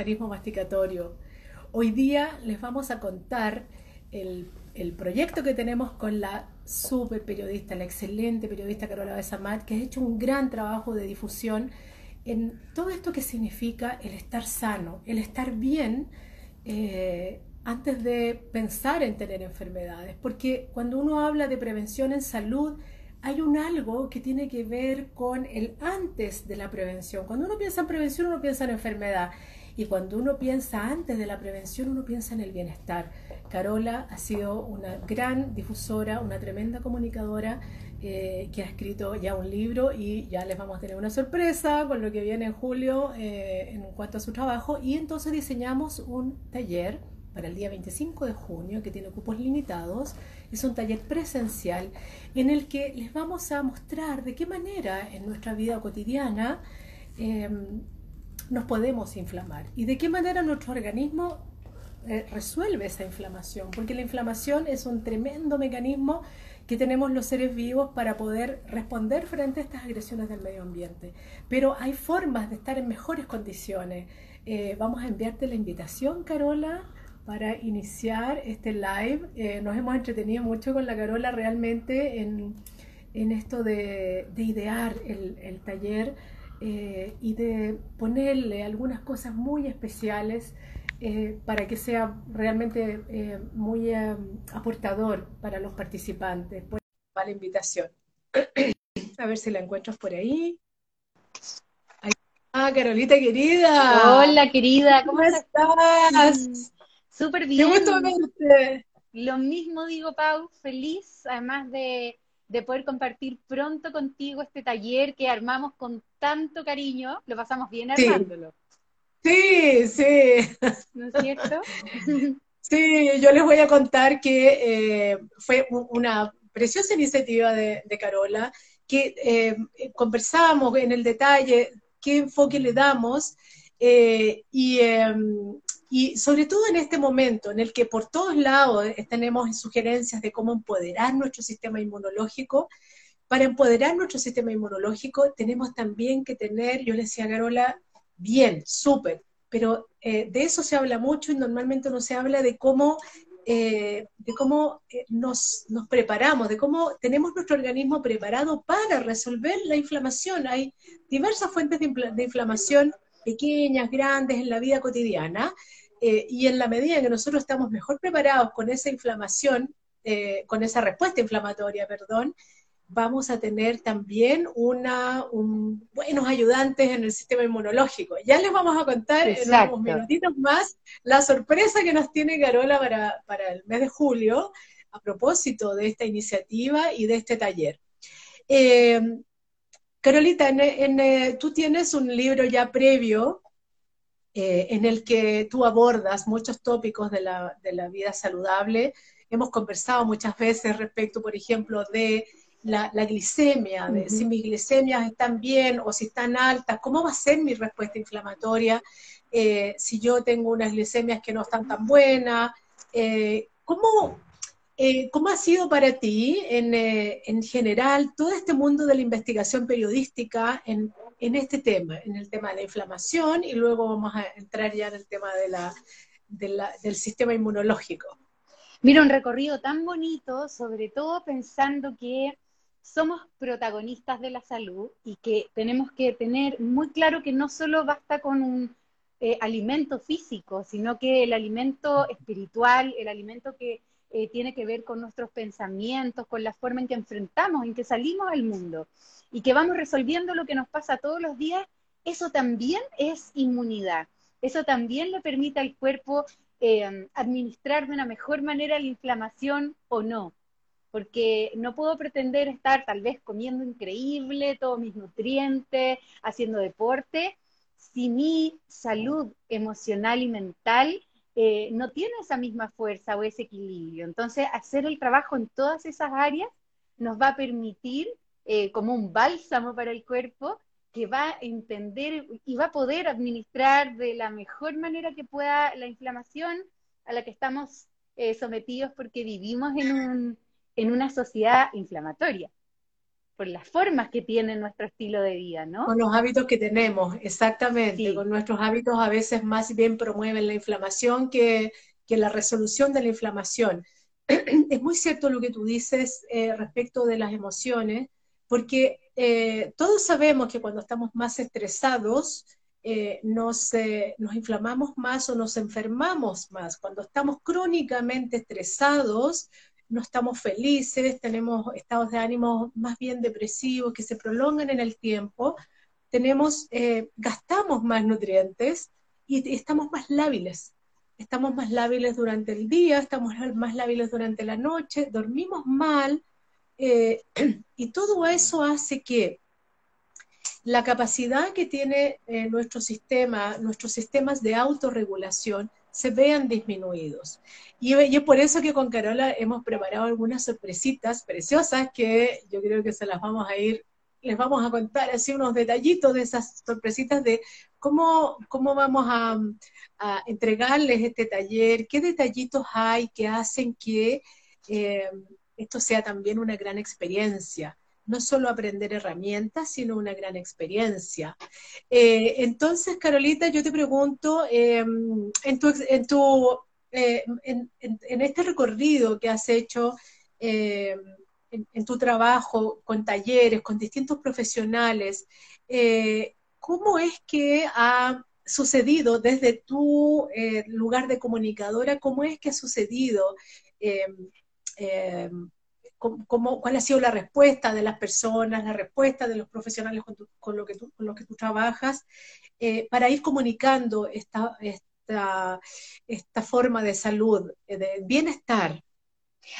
sedentarismo masticatorio. Hoy día les vamos a contar el, proyecto que tenemos con la super periodista, la excelente periodista Carola Besamat, que ha hecho un gran trabajo de difusión en todo esto que significa el estar sano, el estar bien eh, antes de pensar en tener enfermedades. Porque cuando uno habla de prevención en salud, hay un algo que tiene que ver con el antes de la prevención. Cuando uno piensa en prevención, uno piensa en enfermedad. Y cuando uno piensa antes de la prevención, uno piensa en el bienestar. Carola ha sido una gran difusora, una tremenda comunicadora eh, que ha escrito ya un libro y ya les vamos a tener una sorpresa con lo que viene en julio eh, en cuanto a su trabajo. Y entonces diseñamos un taller para el día 25 de junio que tiene cupos limitados. Es un taller presencial en el que les vamos a mostrar de qué manera en nuestra vida cotidiana em, nos podemos inflamar y de qué manera nuestro organismo eh, resuelve esa inflamación, porque la inflamación es un tremendo mecanismo que tenemos los seres vivos para poder responder frente a estas agresiones del medio ambiente. Pero hay formas de estar en mejores condiciones. Eh, vamos a enviarte la invitación, Carola, para iniciar este live. Eh, nos hemos entretenido mucho con la Carola realmente en, esto de, idear el, taller eh, y de ponerle algunas cosas muy especiales eh, para que sea realmente muy aportador para los participantes. Pues, para la invitación. A ver si la encuentras por ahí. Ah, Carolita querida. Hola querida, ¿cómo, estás? Súper bien. Qué Lo mismo digo, Pau, feliz además de, poder compartir pronto contigo este taller que armamos con tanto cariño. Lo pasamos bien armándolo. Sí, sí. ¿No es cierto? Sí, yo les voy a contar que eh, fue una preciosa iniciativa de, Carola, que eh, conversamos en el detalle qué enfoque le damos eh, y, em, y sobre todo en este momento en el que por todos lados eh, tenemos sugerencias de cómo empoderar nuestro sistema inmunológico, para empoderar nuestro sistema inmunológico tenemos también que tener, yo le decía a Carola, bien, súper, pero eh, de eso se habla mucho y normalmente no se habla de cómo, eh, de cómo nos, nos, preparamos, de cómo tenemos nuestro organismo preparado para resolver la inflamación. Hay diversas fuentes de, de inflamación pequeñas, grandes en la vida cotidiana, eh, y en la medida en que nosotros estamos mejor preparados con esa inflamación, eh, con esa respuesta inflamatoria, perdón, vamos a tener también una, buenos ayudantes en el sistema inmunológico. Ya les vamos a contar en unos minutitos más la sorpresa que nos tiene Carola para, el mes de julio a propósito de esta iniciativa y de este taller. Eh, Carolita, tú tienes un libro ya previo eh, en el que tú abordas muchos tópicos de la, vida saludable. Hemos conversado muchas veces respecto, por ejemplo, de la, glicemia, de si mis glicemias están bien o si están altas, cómo va a ser mi respuesta inflamatoria, eh, si yo tengo unas glicemias que no están tan buenas, eh, ¿cómo, ¿cómo, ha sido para ti en, en, general todo este mundo de la investigación periodística en, en este tema, en el tema de la inflamación y luego vamos a entrar ya en el tema de la, del sistema inmunológico. Mira, un recorrido tan bonito, sobre todo pensando que somos protagonistas de la salud y que tenemos que tener muy claro que no solo basta con un eh, alimento físico, sino que el alimento espiritual, el alimento que eh, tiene que ver con nuestros pensamientos, con la forma en que enfrentamos, en que salimos al mundo y que vamos resolviendo lo que nos pasa todos los días, eso también es inmunidad. Eso también le permite al cuerpo eh, administrar de una mejor manera la inflamación o no. Porque no puedo pretender estar tal vez comiendo increíble, todos mis nutrientes, haciendo deporte, si mi salud emocional y mental eh, no tiene esa misma fuerza o ese equilibrio. Entonces, hacer el trabajo en todas esas áreas nos va a permitir eh, como un bálsamo para el cuerpo que va a entender y va a poder administrar de la mejor manera que pueda la inflamación a la que estamos eh, sometidos porque vivimos en, un, en una sociedad inflamatoria. Por las formas que tiene nuestro estilo de vida, ¿no? Con los hábitos que tenemos, exactamente. Con nuestros hábitos a veces más bien promueven la inflamación que, la resolución de la inflamación. Es muy cierto lo que tú dices eh, respecto de las emociones, porque eh, todos sabemos que cuando estamos más estresados, eh, nos, nos inflamamos más o nos enfermamos más. Cuando estamos crónicamente estresados, no estamos felices, tenemos estados de ánimo más bien depresivos que se prolongan en el tiempo, tenemos, eh, gastamos más nutrientes y estamos más lábiles. Estamos más lábiles durante el día, estamos más lábiles durante la noche, dormimos mal, eh, y todo eso hace que la capacidad que tiene eh, nuestro sistema, nuestros sistemas de autorregulación, se vean disminuidos. Y, es por eso que con Carola hemos preparado algunas sorpresitas preciosas que yo creo que se las vamos a ir, les vamos a contar así unos detallitos de esas sorpresitas de cómo, cómo vamos a, entregarles este taller, qué detallitos hay que hacen que eh, esto sea también una gran experiencia no solo aprender herramientas, sino una gran experiencia. Eh, entonces, Carolita, yo te pregunto, em, en, tu, en, tu, eh, en, este recorrido que has hecho em, en, tu trabajo con talleres, con distintos profesionales, eh, ¿cómo es que ha sucedido desde tu lugar de comunicadora, cómo es que ha sucedido? Cómo, cuál ha sido la respuesta de las personas, la respuesta de los profesionales con, con lo que tú, con los que tú trabajas, eh, para ir comunicando esta, esta, esta forma de salud, eh, de bienestar.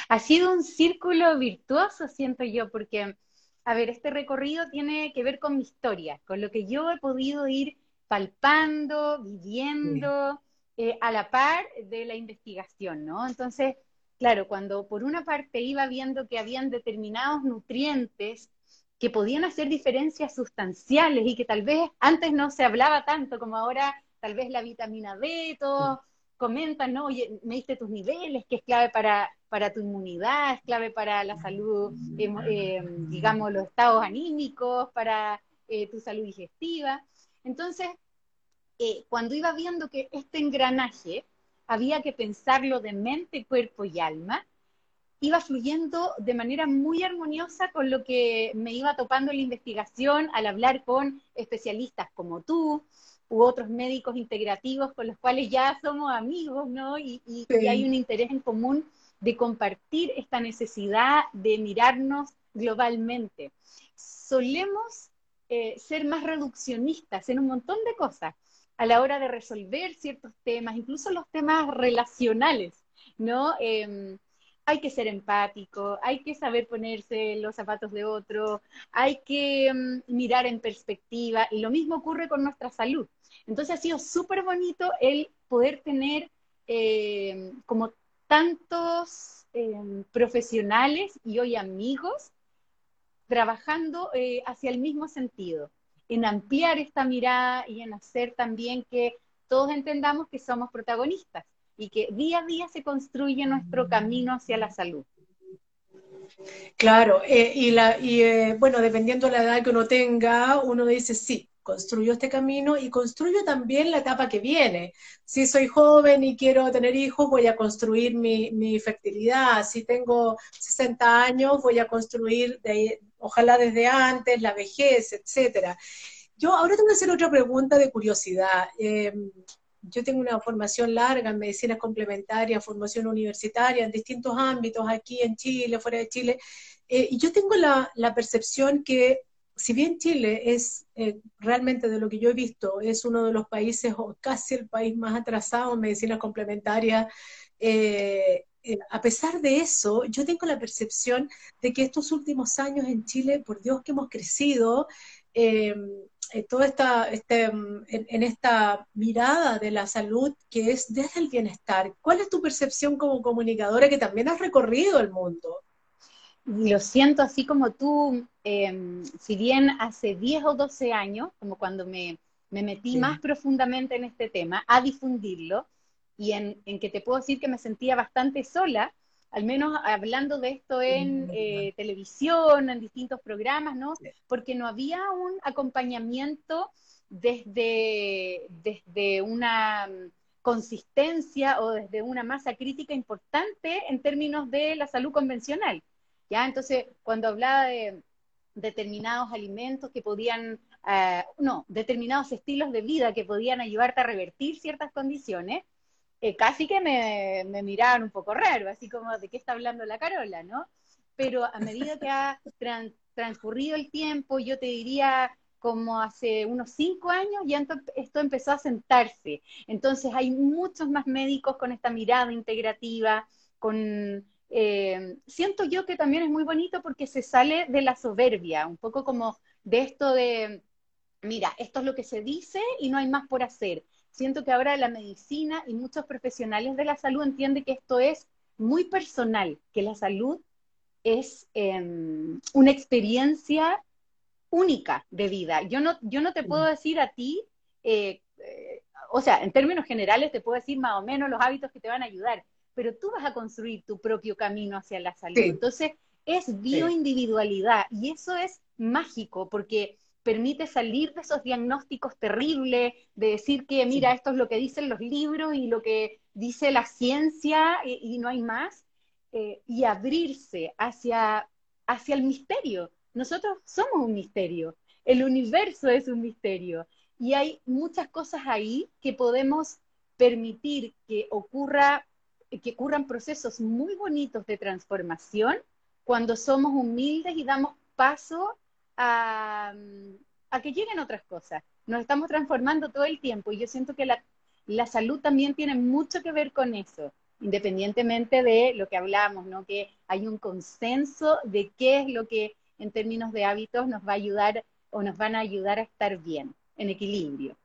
Ha sido un círculo virtuoso, siento yo, porque, a ver, este recorrido tiene que ver con mi historia, con lo que yo he podido ir palpando, viviendo, eh, a la par de la investigación, ¿no? Entonces, claro, cuando por una parte iba viendo que habían determinados nutrientes que podían hacer diferencias sustanciales y que tal vez antes no se hablaba tanto como ahora, tal vez la vitamina D, todos comentan, ¿no? Oye, me diste tus niveles, que es clave para, para tu inmunidad, es clave para la salud, em, em, digamos, los estados anímicos, para eh, tu salud digestiva. Entonces, eh, cuando iba viendo que este engranaje había que pensarlo de mente, cuerpo y alma, iba fluyendo de manera muy armoniosa con lo que me iba topando en la investigación al hablar con especialistas como tú u otros médicos integrativos con los cuales ya somos amigos, ¿no? Y, hay un interés en común de compartir esta necesidad de mirarnos globalmente. Solemos eh, ser más reduccionistas en un montón de cosas a la hora de resolver ciertos temas, incluso los temas relacionales, ¿no? Em, hay que ser empático, hay que saber ponerse los zapatos de otro, hay que em, mirar en perspectiva, y lo mismo ocurre con nuestra salud. Entonces ha sido súper bonito el poder tener em, como tantos profesionales y hoy amigos trabajando eh, hacia el mismo sentido en ampliar esta mirada y en hacer también que todos entendamos que somos protagonistas y que día a día se construye nuestro camino hacia la salud. Claro, eh, y, eh, bueno, dependiendo de la edad que uno tenga, uno dice, sí, construyo este camino y construyo también la etapa que viene. Si soy joven y quiero tener hijos, voy a construir mi, mi fertilidad. Si tengo 60 años, voy a construir de, ojalá desde antes, la vejez, etcétera. Yo ahora te voy a hacer otra pregunta de curiosidad. Em, yo tengo una formación larga en medicina complementaria, formación universitaria en distintos ámbitos, aquí en Chile, fuera de Chile, eh, y yo tengo la, percepción que si bien Chile es eh, realmente de lo que yo he visto, es uno de los países o casi el país más atrasado en medicina complementaria eh, eh, a pesar de eso, yo tengo la percepción de que estos últimos años en Chile, por Dios que hemos crecido, eh, eh, toda esta, este, en, esta mirada de la salud que es desde el bienestar. ¿Cuál es tu percepción como comunicadora que también has recorrido el mundo? Lo siento así como tú, em, si bien hace 10 o 12 años, como cuando me, metí más profundamente en este tema, a difundirlo, y en, que te puedo decir que me sentía bastante sola, al menos hablando de esto en eh, televisión, en distintos programas, ¿no? Porque no había un acompañamiento desde, desde una mm, consistencia o desde una masa crítica importante en términos de la salud convencional. ¿ya? Entonces, cuando hablaba de determinados alimentos que podían, eh, no, determinados estilos de vida que podían ayudarte a revertir ciertas condiciones, eh, casi que me, me, miraban un poco raro, así como de qué está hablando la Carola, ¿no? Pero a medida que ha transcurrido el tiempo, yo te diría como hace unos cinco años, ya esto empezó a sentarse. Entonces hay muchos más médicos con esta mirada integrativa, con... Eh, siento yo que también es muy bonito porque se sale de la soberbia, un poco como de esto de, mira, esto es lo que se dice y no hay más por hacer. Siento que ahora la medicina y muchos profesionales de la salud entienden que esto es muy personal, que la salud es em, una experiencia única de vida. Yo no, yo no te puedo decir a ti, eh, eh, o sea, en términos generales te puedo decir más o menos los hábitos que te van a ayudar, pero tú vas a construir tu propio camino hacia la salud. Entonces, es bioindividualidad y eso es mágico porque permite salir de esos diagnósticos terribles, de decir que, mira, esto es lo que dicen los libros y lo que dice la ciencia y, no hay más, eh, y abrirse hacia, hacia el misterio. Nosotros somos un misterio, el universo es un misterio y hay muchas cosas ahí que podemos permitir que ocurra que ocurran procesos muy bonitos de transformación cuando somos humildes y damos paso a, que lleguen otras cosas. Nos estamos transformando todo el tiempo y yo siento que la, la salud también tiene mucho que ver con eso, independientemente de lo que hablamos, ¿no? Que hay un consenso de qué es lo que en términos de hábitos nos va a ayudar o nos van a ayudar a estar bien, en equilibrio.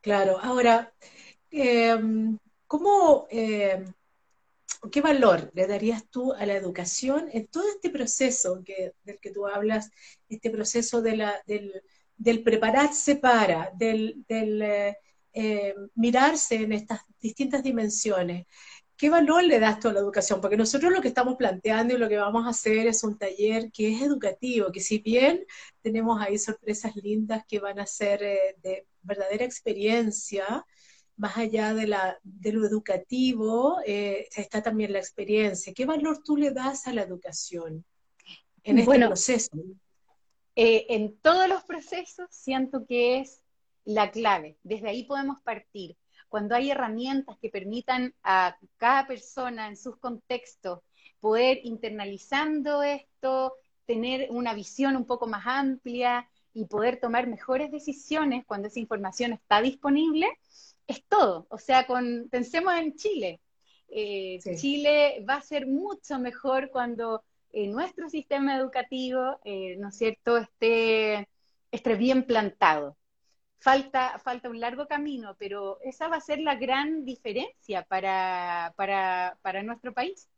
Claro, ahora, em, ¿cómo, qué valor le darías tú a la educación en todo este proceso que, del que tú hablas, este proceso de la, del, prepararse para, del, eh, em, mirarse en estas distintas dimensiones? ¿qué valor le das tú a la educación? Porque nosotros lo que estamos planteando y lo que vamos a hacer es un taller que es educativo, que si bien tenemos ahí sorpresas lindas que van a ser eh, de verdadera experiencia, más allá de, la, de lo educativo, eh, está también la experiencia. ¿Qué valor tú le das a la educación en este proceso? Eh, en todos los procesos siento que es la clave. Desde ahí podemos partir cuando hay herramientas que permitan a cada persona en sus contextos poder internalizando esto, tener una visión un poco más amplia y poder tomar mejores decisiones cuando esa información está disponible, es todo. O sea, con, pensemos en Chile. Eh, Chile va a ser mucho mejor cuando eh, nuestro sistema educativo, eh, ¿no es cierto?, esté, esté bien plantado falta, falta un largo camino, pero esa va a ser la gran diferencia para, para, nuestro país.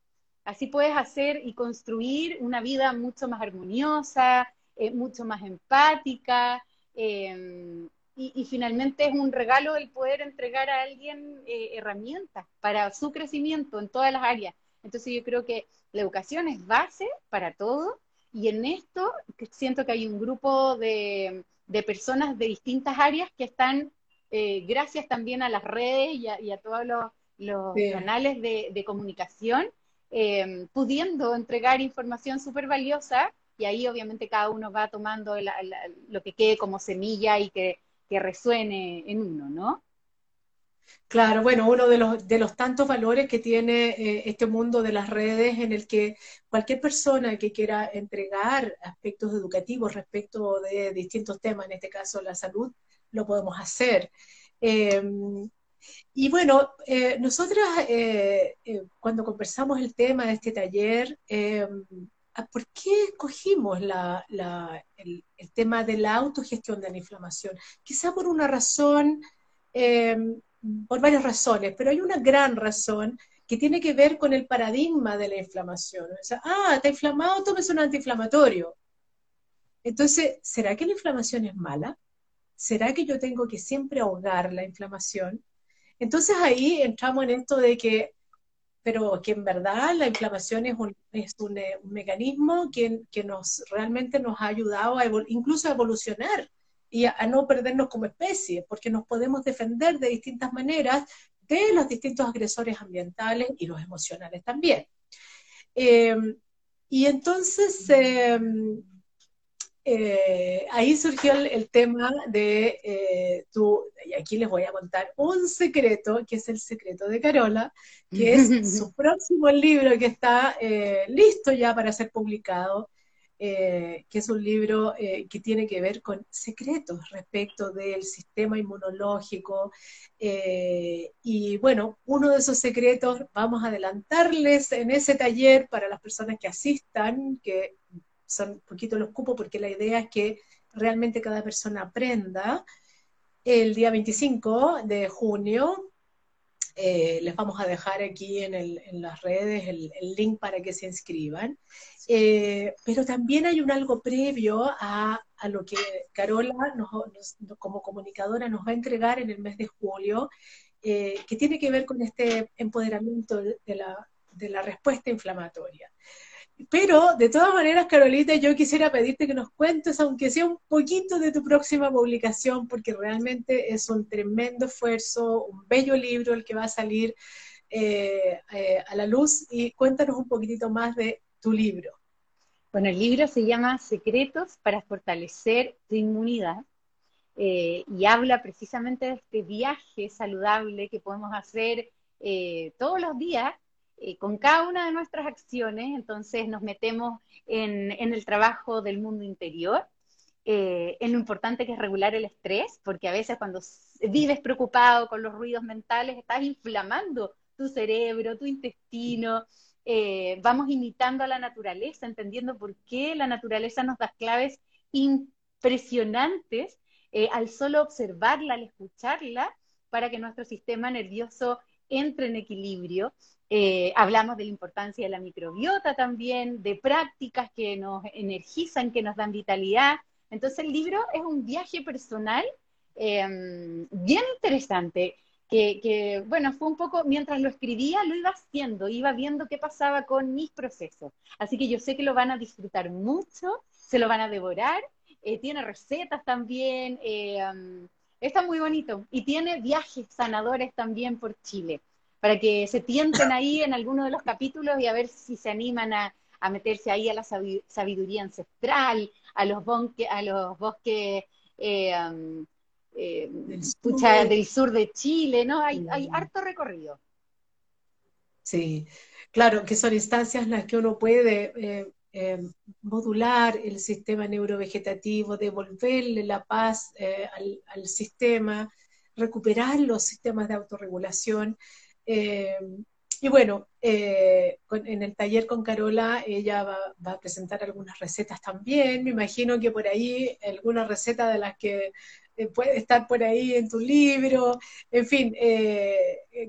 Así puedes hacer y construir una vida mucho más armoniosa, mucho más empática, em, y, finalmente es un regalo el poder entregar a alguien eh, herramientas para su crecimiento en todas las áreas. Entonces yo creo que la educación es base para todo, y en esto siento que hay un grupo de, de personas de distintas áreas que están, eh, gracias también a las redes y a, todos los, canales de, comunicación, eh, pudiendo entregar información súper valiosa y ahí obviamente cada uno va tomando lo que quede como semilla y que, resuene en uno, ¿no? Claro, bueno, uno de los, de los tantos valores que tiene eh, este mundo de las redes en el que cualquier persona que quiera entregar aspectos educativos respecto de distintos temas, en este caso la salud, lo podemos hacer. Em, y bueno, eh, nosotras eh, cuando conversamos el tema de este taller, em, ¿por qué escogimos el, tema de la autogestión de la inflamación? Quizá por una razón em, por varias razones, pero hay una gran razón que tiene que ver con el paradigma de la inflamación. Ah, está inflamado, tomes un antiinflamatorio. Entonces, ¿será que la inflamación es mala? ¿Será que yo tengo que siempre ahogar la inflamación? Entonces ahí entramos en esto de que pero que en verdad la inflamación es un, es un, eh, mecanismo que, que, nos realmente nos ha ayudado a incluso a evolucionar y a, no perdernos como especie, porque nos podemos defender de distintas maneras de los distintos agresores ambientales y los emocionales también. Em, y entonces, em, eh, ahí surgió el, tema de eh, tú, y aquí les voy a contar un secreto, que es el secreto de Carola, que es su próximo libro que está eh, listo ya para ser publicado, que es un libro que tiene que ver con secretos respecto del sistema inmunológico. y bueno, uno de esos secretos vamos a adelantarles en ese taller para las personas que asistan, que son poquito los cupos porque la idea es que realmente cada persona aprenda. El día 25 de junio eh, les vamos a dejar aquí en, las redes el, link para que se inscriban. Eh, pero también hay un algo previo a, lo que Carola como comunicadora nos va a entregar en el mes de julio, eh, que tiene que ver con este empoderamiento de la respuesta inflamatoria. Pero, de todas maneras, Carolita, yo quisiera pedirte que nos cuentes, aunque sea un poquito de tu próxima publicación, porque realmente es un tremendo esfuerzo, un bello libro el que va a salir eh, eh, a la luz. Y cuéntanos un poquitito más de tu libro. Bueno, el libro se llama Secretos para fortalecer tu inmunidad eh, y habla precisamente de este viaje saludable que podemos hacer todos los días eh, con cada una de nuestras acciones, entonces nos metemos en, el trabajo del mundo interior, eh, en lo importante que es regular el estrés, porque a veces cuando vives preocupado con los ruidos mentales, estás inflamando tu cerebro, tu intestino, eh, vamos imitando a la naturaleza, entendiendo por qué la naturaleza nos da claves impresionantes al solo observarla, al escucharla, para que nuestro sistema nervioso entre en equilibrio eh, hablamos de la importancia de la microbiota también, de prácticas que nos energizan, que nos dan vitalidad. Entonces el libro es un viaje personal em, bien interesante, que, bueno, fue un poco, mientras lo escribía, lo iba haciendo, iba viendo qué pasaba con mis procesos. Así que yo sé que lo van a disfrutar mucho, se lo van a devorar, eh, tiene recetas también, em, está muy bonito y tiene viajes sanadores también por Chile para que se tienten ahí en alguno de los capítulos y a ver si se animan a, meterse ahí a la sabiduría ancestral, a los, a los bosques eh, um, eh, del, sur. de Chile, ¿no? Hay, hay harto recorrido. Sí, claro, que son instancias en las que uno puede eh, modular el sistema neurovegetativo, devolverle la paz al, al, sistema, recuperar los sistemas de autorregulación. Eh, y bueno, eh, en el taller con Carola ella va, a presentar algunas recetas también. Me imagino que por ahí alguna receta de las que eh, puede estar por ahí en tu libro. En fin,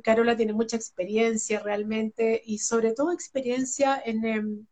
Carola tiene mucha experiencia realmente y sobre todo experiencia en, em,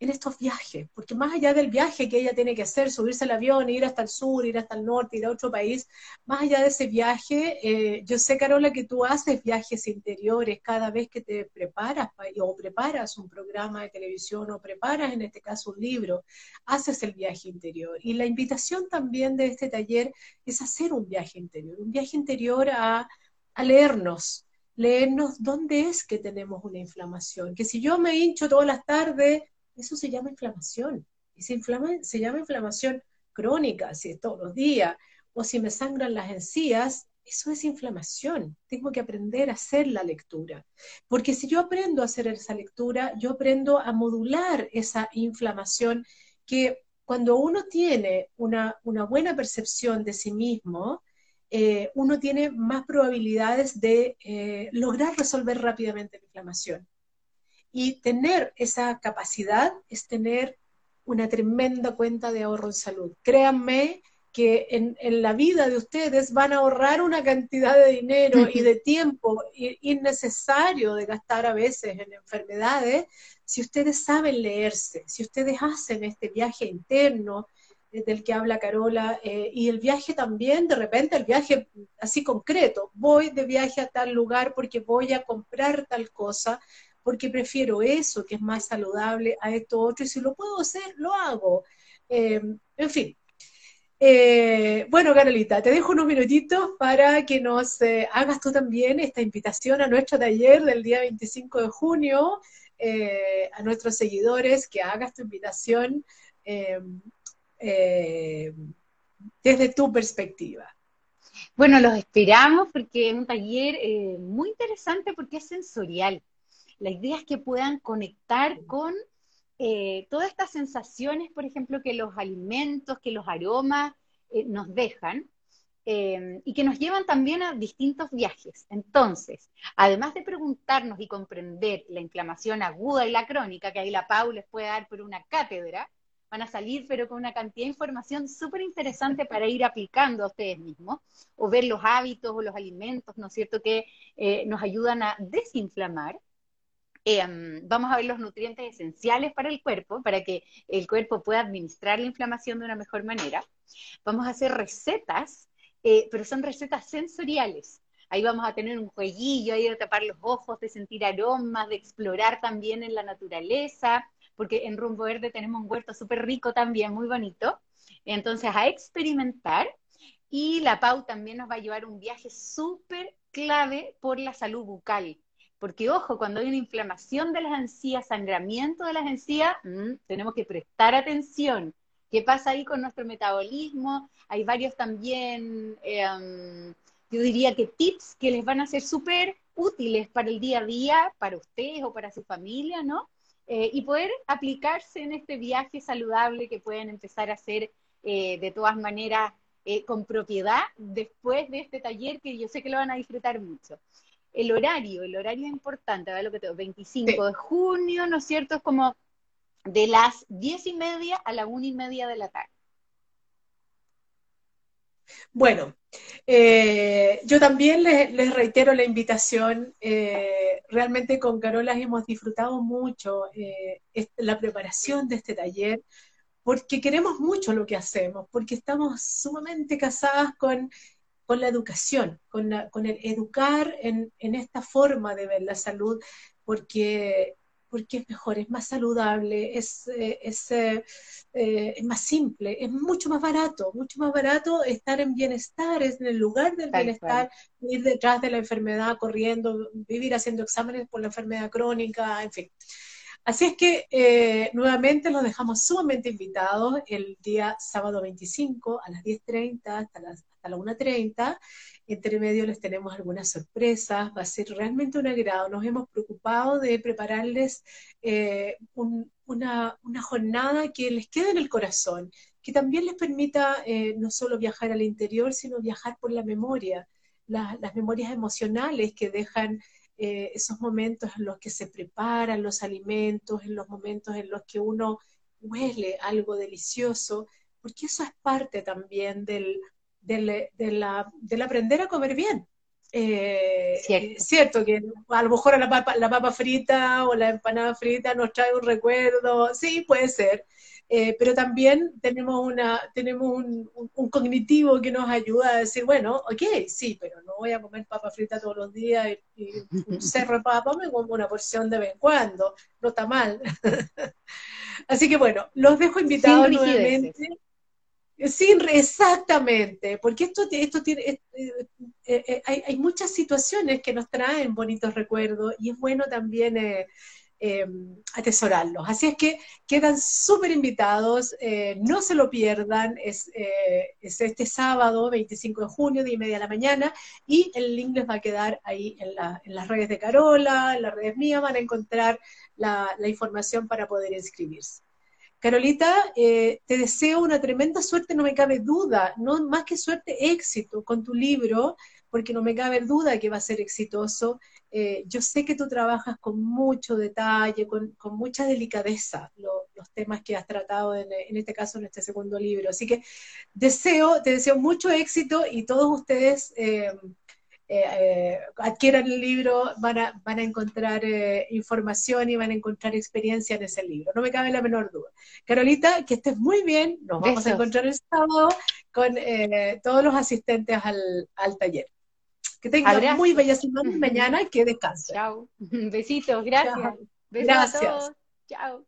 en estos viajes, porque más allá del viaje que ella tiene que hacer, subirse al avión, ir hasta el sur, ir hasta el norte, ir a otro país, más allá de ese viaje, eh, yo sé, Carola, que tú haces viajes interiores cada vez que te preparas o preparas un programa de televisión o preparas, en este caso, un libro, haces el viaje interior. Y la invitación también de este taller es hacer un viaje interior, un viaje interior a, a leernos, leernos dónde es que tenemos una inflamación. Que si yo me hincho todas las tardes, eso se llama inflamación. Y se, se llama inflamación crónica, si es todos los días, o si me sangran las encías, eso es inflamación. Tengo que aprender a hacer la lectura. Porque si yo aprendo a hacer esa lectura, yo aprendo a modular esa inflamación que cuando uno tiene una, buena percepción de sí mismo, eh, uno tiene más probabilidades de eh, lograr resolver rápidamente la inflamación. Y tener esa capacidad es tener una tremenda cuenta de ahorro en salud. Créanme que en, la vida de ustedes van a ahorrar una cantidad de dinero y de tiempo innecesario de gastar a veces en enfermedades si ustedes saben leerse, si ustedes hacen este viaje interno del que habla Carola, y el viaje también, de repente el viaje así concreto, voy de viaje a tal lugar porque voy a comprar tal cosa, porque prefiero eso, que es más saludable, a esto otro, y si lo puedo hacer, lo hago. en fin, eh, bueno, Carolita, te dejo unos minutitos para que nos eh, hagas tú también esta invitación a nuestro taller del día 25 de junio, eh, a nuestros seguidores, que hagas tu invitación desde tu perspectiva. Bueno, los esperamos porque es un taller muy interesante porque es sensorial. La idea es que puedan conectar con eh, todas estas sensaciones, por ejemplo, que los alimentos, que los aromas eh, nos dejan, eh, y que nos llevan también a distintos viajes. Entonces, además de preguntarnos y comprender la inflamación aguda y la crónica, que ahí la Paula les puede dar por una cátedra, van a salir pero con una cantidad de información súper interesante para ir aplicando a ustedes mismos, o ver los hábitos o los alimentos, ¿no es cierto?, que nos ayudan a desinflamar. Em, vamos a ver los nutrientes esenciales para el cuerpo, para que el cuerpo pueda administrar la inflamación de una mejor manera. Vamos a hacer recetas, eh, pero son recetas sensoriales. Ahí vamos a tener un jueguillo, ahí de tapar los ojos, de sentir aromas, de explorar también en la naturaleza, porque en Rumbo Verde tenemos un huerto súper rico también, muy bonito. Entonces, a experimentar. Y la Pau también nos va a llevar un viaje súper clave por la salud bucal porque ojo, cuando hay una inflamación de las encías, sangramiento de las encías, mm, tenemos que prestar atención. ¿Qué pasa ahí con nuestro metabolismo? Hay varios también, em, yo diría que tips que les van a ser súper útiles para el día a día, para ustedes o para su familia, ¿no? Eh, y poder aplicarse en este viaje saludable que pueden empezar a hacer eh, de todas maneras eh, con propiedad después de este taller que yo sé que lo van a disfrutar mucho el horario, el horario es importante, ¿verdad? Lo que tengo, 25 de junio, ¿no es cierto? Es como de las diez y media a la una y media de la tarde. Bueno, eh, yo también les, reitero la invitación. Eh, realmente con Carola hemos disfrutado mucho eh, la preparación de este taller, porque queremos mucho lo que hacemos, porque estamos sumamente casadas con con la educación, con, el educar en, esta forma de ver la salud, porque, porque es mejor, es más saludable, es, eh, eh, eh, es, más simple, es mucho más barato, mucho más barato estar en bienestar, es en el lugar del bienestar, ir detrás de la enfermedad corriendo, vivir haciendo exámenes por la enfermedad crónica, en fin. Así es que nuevamente los dejamos sumamente invitados el día sábado 25 a las 10.30 hasta las a la 1.30. Entre medio les tenemos algunas sorpresas, va a ser realmente un agrado. Nos hemos preocupado de prepararles eh, una, jornada que les quede en el corazón, que también les permita eh, no solo viajar al interior, sino viajar por la memoria, las memorias emocionales que dejan eh, esos momentos en los que se preparan los alimentos, en los momentos en los que uno huele algo delicioso, porque eso es parte también del, del, del aprender a comer bien. Eh, cierto. que a lo mejor la papa, la papa frita o la empanada frita nos trae un recuerdo, sí, puede ser, eh, pero también tenemos, una, tenemos un, un, cognitivo que nos ayuda a decir, bueno, ok, sí, pero no voy a comer papa frita todos los días y, un cerro de papa, me como una porción de vez en cuando, no está mal. Así que bueno, los dejo invitados nuevamente. Sí, exactamente, porque esto, esto tiene, eh, eh, eh, hay, muchas situaciones que nos traen bonitos recuerdos y es bueno también atesorarlos. Así es que quedan súper invitados, no se lo pierdan, es, este sábado 25 de junio, de y media de la mañana, y el link les va a quedar ahí en, las redes de Carola, en las redes mías, van a encontrar la información para poder inscribirse. Carolita, eh, te deseo una tremenda suerte, no me cabe duda, no más que suerte, éxito con tu libro, porque no me cabe duda que va a ser exitoso. Eh, yo sé que tú trabajas con mucho detalle, con, mucha delicadeza los temas que has tratado en, este caso en este segundo libro. Así que deseo, te deseo mucho éxito y todos ustedes, eh, adquieran el libro, van a, van a encontrar información y van a encontrar experiencia en ese libro. No me cabe la menor duda. Carolita, que estés muy bien. Nos vamos a encontrar el sábado con todos los asistentes al, al taller. Que tengan muy bella semana mañana y que descansen. Chao. Besitos, gracias. Besitos gracias. A todos. Chao.